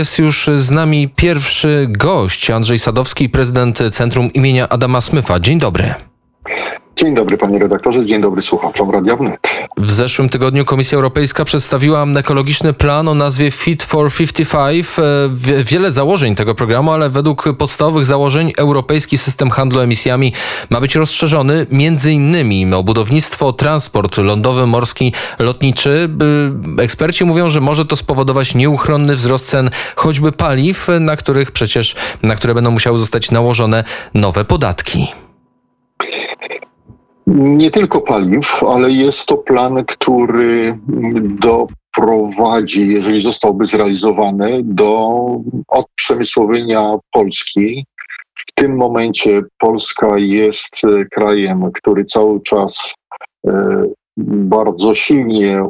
jest już z nami pierwszy gość, Andrzej Sadowski, prezydent Centrum imienia Adama Smyfa. Dzień dobry. Dzień dobry panie redaktorze, dzień dobry słuchaczom Radia Wnet. W zeszłym tygodniu Komisja Europejska przedstawiła ekologiczny plan o nazwie Fit for 55. E, wiele założeń tego programu, ale według podstawowych założeń europejski system handlu emisjami ma być rozszerzony między innymi o budownictwo, transport lądowy, morski, lotniczy. Eksperci mówią, że może to spowodować nieuchronny wzrost cen choćby paliw, na których przecież, na które będą musiały zostać nałożone nowe podatki nie tylko paliw, ale jest to plan, który doprowadzi, jeżeli zostałby zrealizowany, do odprzemysłowienia Polski. W tym momencie Polska jest krajem, który cały czas e, bardzo silnie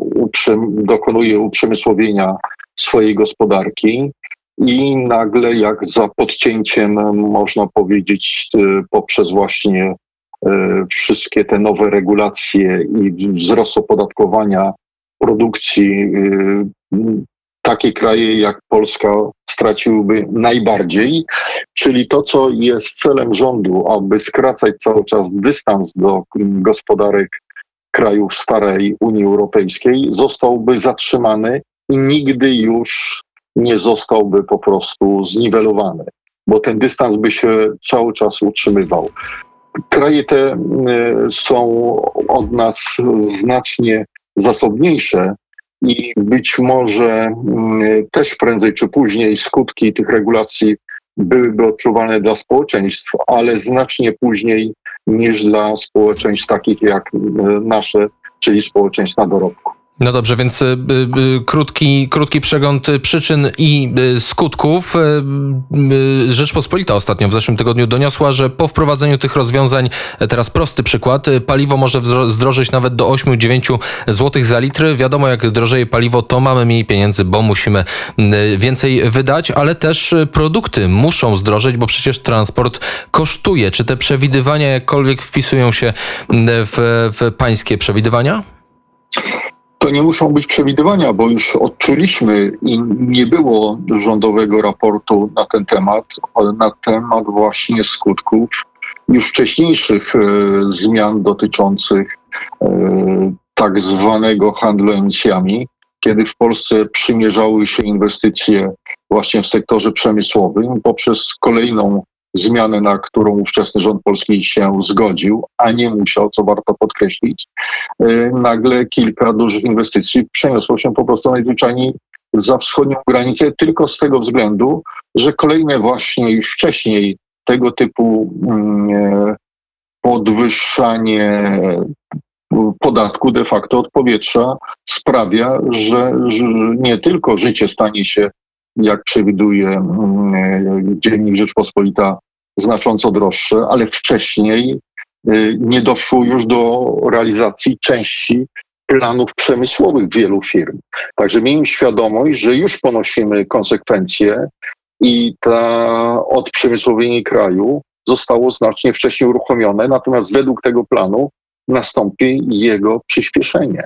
dokonuje uprzemysłowienia swojej gospodarki i nagle jak za podcięciem, można powiedzieć, e, poprzez właśnie E, wszystkie te nowe regulacje i wzrost opodatkowania produkcji, e, takie kraje jak Polska straciłyby najbardziej, czyli to, co jest celem rządu, aby skracać cały czas dystans do gospodarek krajów starej Unii Europejskiej, zostałby zatrzymany i nigdy już nie zostałby po prostu zniwelowany, bo ten dystans by się cały czas utrzymywał. Kraje te e, są od nas znacznie zasobniejsze i być może też prędzej czy później skutki tych regulacji byłyby odczuwalne dla społeczeństw, ale znacznie później niż dla społeczeństw takich jak nasze, czyli społeczeństwa dorobku. No dobrze, więc y, y, y, krótki, krótki przegląd przyczyn i skutków. Rzeczpospolita ostatnio w zeszłym tygodniu doniosła, że po wprowadzeniu tych rozwiązań, teraz prosty przykład, paliwo może zdrożyć nawet do 8-9 zł za litr. Wiadomo, jak drożeje paliwo, to mamy mniej pieniędzy, bo musimy więcej wydać, ale też produkty muszą zdrożeć, bo przecież transport kosztuje. Czy te przewidywania jakkolwiek wpisują się w, w pańskie przewidywania? To nie muszą być przewidywania, bo już odczuliśmy i nie było rządowego raportu na ten temat, ale na temat właśnie skutków już wcześniejszych e, zmian dotyczących e, tak zwanego handlu emisjami, kiedy w Polsce przymierzały się inwestycje właśnie w sektorze przemysłowym poprzez kolejną zmianę, na którą ówczesny rząd polski się zgodził, a nie musiał, co warto podkreślić, e, nagle kilka dużych inwestycji przeniosło się po prostu najzwyczajniej za wschodnią granicę, tylko z tego względu, że kolejne właśnie już wcześniej tego typu mm, e, podwyższanie podatku de facto od powietrza sprawia, że nie tylko życie stanie się jak przewiduje mm, Dziennik Rzeczpospolita, znacząco droższe, ale wcześniej y, nie doszło już do realizacji części planów przemysłowych wielu firm. Także miejmy świadomość, że już ponosimy konsekwencje i to odprzemysłowienie kraju zostało znacznie wcześniej uruchomione, natomiast według tego planu nastąpi jego przyspieszenie.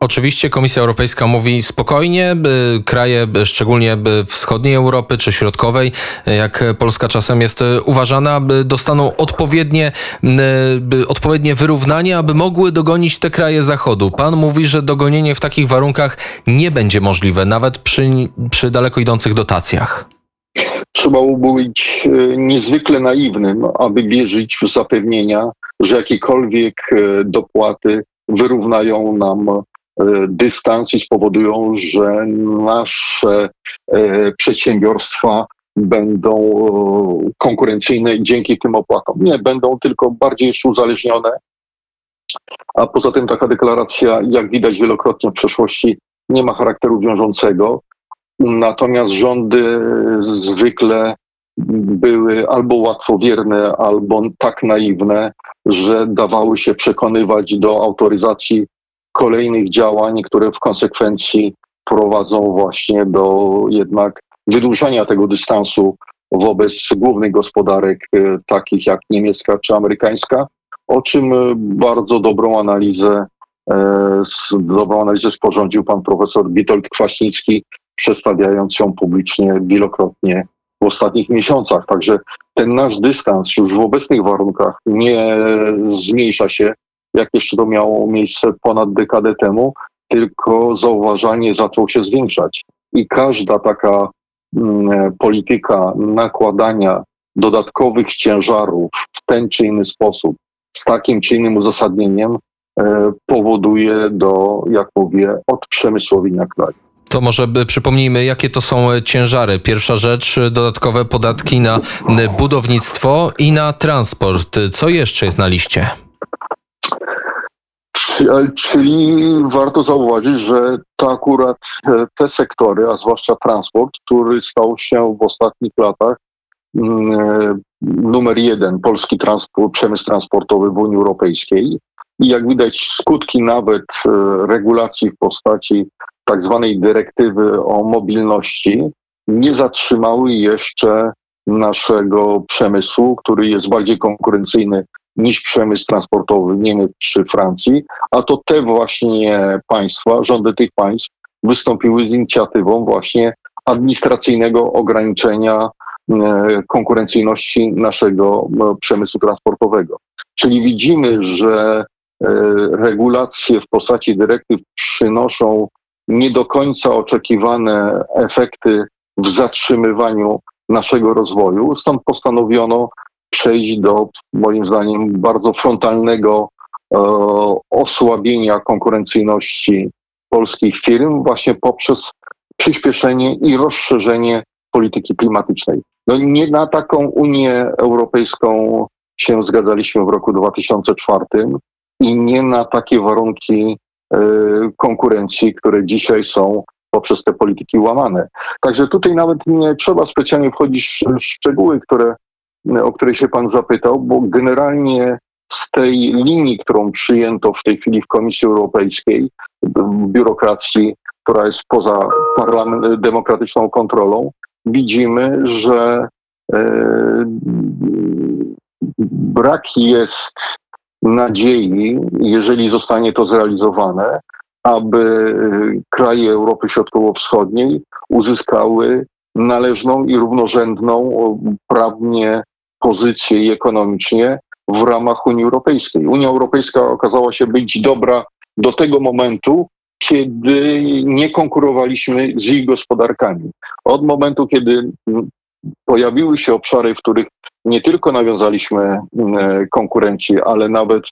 Oczywiście Komisja Europejska mówi spokojnie, kraje szczególnie wschodniej Europy czy środkowej, jak Polska czasem jest uważana, dostaną odpowiednie, odpowiednie wyrównanie, aby mogły dogonić te kraje zachodu. Pan mówi, że dogonienie w takich warunkach nie będzie możliwe, nawet przy, przy daleko idących dotacjach. Trzeba być e, niezwykle naiwnym, aby wierzyć w zapewnienia, że jakiekolwiek dopłaty wyrównają nam dystans i spowodują, że nasze e, przedsiębiorstwa będą e, konkurencyjne dzięki tym opłatom. Nie, będą tylko bardziej jeszcze uzależnione. A poza tym taka deklaracja, jak widać wielokrotnie w przeszłości, nie ma charakteru wiążącego. Natomiast rządy zwykle były albo łatwowierne, albo tak naiwne, że dawały się przekonywać do autoryzacji kolejnych działań, które w konsekwencji prowadzą właśnie do jednak wydłużenia tego dystansu wobec głównych gospodarek, e, takich jak niemiecka czy amerykańska, o czym e, bardzo dobrą analizę, e, dobrą analizę sporządził pan profesor Witold Kwaśnicki przedstawiając ją publicznie wielokrotnie w ostatnich miesiącach. Także ten nasz dystans już w obecnych warunkach nie zmniejsza się, jak jeszcze to miało miejsce ponad dekadę temu, tylko zauważalnie zaczął się zwiększać. I każda taka mm, polityka nakładania dodatkowych ciężarów w ten czy inny sposób, z takim czy innym uzasadnieniem, e, powoduje do, jak mówię, odprzemysłowienia kraju. To może przypomnijmy, jakie to są ciężary. Pierwsza rzecz, dodatkowe podatki na budownictwo i na transport. Co jeszcze jest na liście? Czyli warto zauważyć, że to akurat e, te sektory, a zwłaszcza transport, który stał się w ostatnich latach mm, e, numer jeden, polski transport, przemysł transportowy w Unii Europejskiej. I jak widać, skutki nawet e, regulacji w postaci tak zwanej dyrektywy o mobilności nie zatrzymały jeszcze naszego przemysłu, który jest bardziej konkurencyjny niż przemysł transportowy Niemiec czy Francji, a to te właśnie państwa, rządy tych państw wystąpiły z inicjatywą właśnie administracyjnego ograniczenia e, konkurencyjności naszego e, przemysłu transportowego. Czyli widzimy, że e, regulacje w postaci dyrektyw przynoszą nie do końca oczekiwane efekty w zatrzymywaniu naszego rozwoju. Stąd postanowiono przejść do, moim zdaniem, bardzo frontalnego e, osłabienia konkurencyjności polskich firm właśnie poprzez przyspieszenie i rozszerzenie polityki klimatycznej. No nie na taką Unię Europejską się zgadzaliśmy w roku 2004 i nie na takie warunki e, konkurencji, które dzisiaj są poprzez te polityki łamane. Także tutaj nawet nie trzeba specjalnie wchodzić w szczegóły, które o której się pan zapytał, bo generalnie z tej linii, którą przyjęto w tej chwili w Komisji Europejskiej, w biurokracji, która jest poza demokratyczną kontrolą, widzimy, że e, brak jest nadziei, jeżeli zostanie to zrealizowane, aby kraje Europy Środkowo-Wschodniej uzyskały należną i równorzędną prawnie pozycję i ekonomicznie w ramach Unii Europejskiej. Unia Europejska okazała się być dobra do tego momentu, kiedy nie konkurowaliśmy z ich gospodarkami. Od momentu, kiedy pojawiły się obszary, w których nie tylko nawiązaliśmy e, konkurencję, ale nawet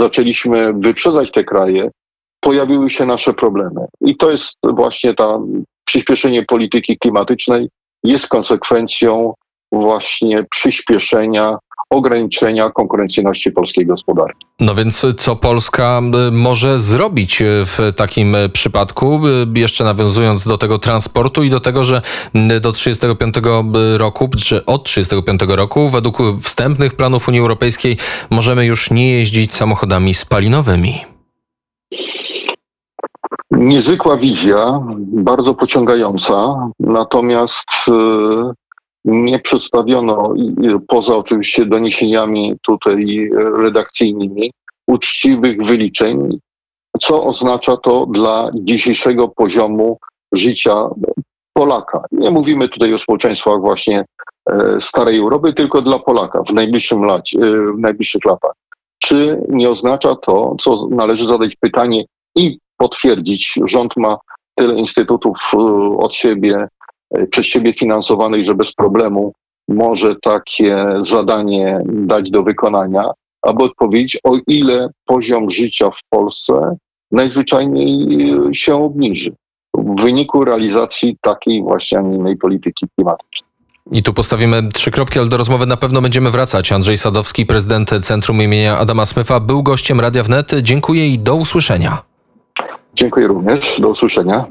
zaczęliśmy wyprzedzać te kraje, pojawiły się nasze problemy. I to jest właśnie ta przyspieszenie polityki klimatycznej, jest konsekwencją właśnie przyspieszenia, ograniczenia konkurencyjności polskiej gospodarki. No więc co Polska y, może zrobić y, w takim y, przypadku, jeszcze nawiązując do tego transportu i do tego, że do 35 roku, czy od 35 roku, według wstępnych planów Unii Europejskiej możemy już nie jeździć samochodami spalinowymi. Niezwykła wizja, bardzo pociągająca, natomiast nie przedstawiono, poza oczywiście doniesieniami tutaj redakcyjnymi, uczciwych wyliczeń, co oznacza to dla dzisiejszego poziomu życia Polaka. Nie mówimy tutaj o społeczeństwach właśnie e, starej Europy, tylko dla Polaka w, najbliższym lacie, w najbliższych latach. Czy nie oznacza to, co należy zadać pytanie i potwierdzić, rząd ma tyle instytutów e, od siebie E, przez siebie finansowanych, że bez problemu może takie zadanie dać do wykonania, aby odpowiedzieć, o ile poziom życia w Polsce najzwyczajniej się obniży w wyniku realizacji takiej właśnie, a nie innej polityki klimatycznej. I tu postawimy trzy kropki, ale do rozmowy na pewno będziemy wracać. Andrzej Sadowski, prezydent Centrum imienia Adama Smyfa, był gościem Radia Wnet. Dziękuję i do usłyszenia. Dziękuję również. Do usłyszenia.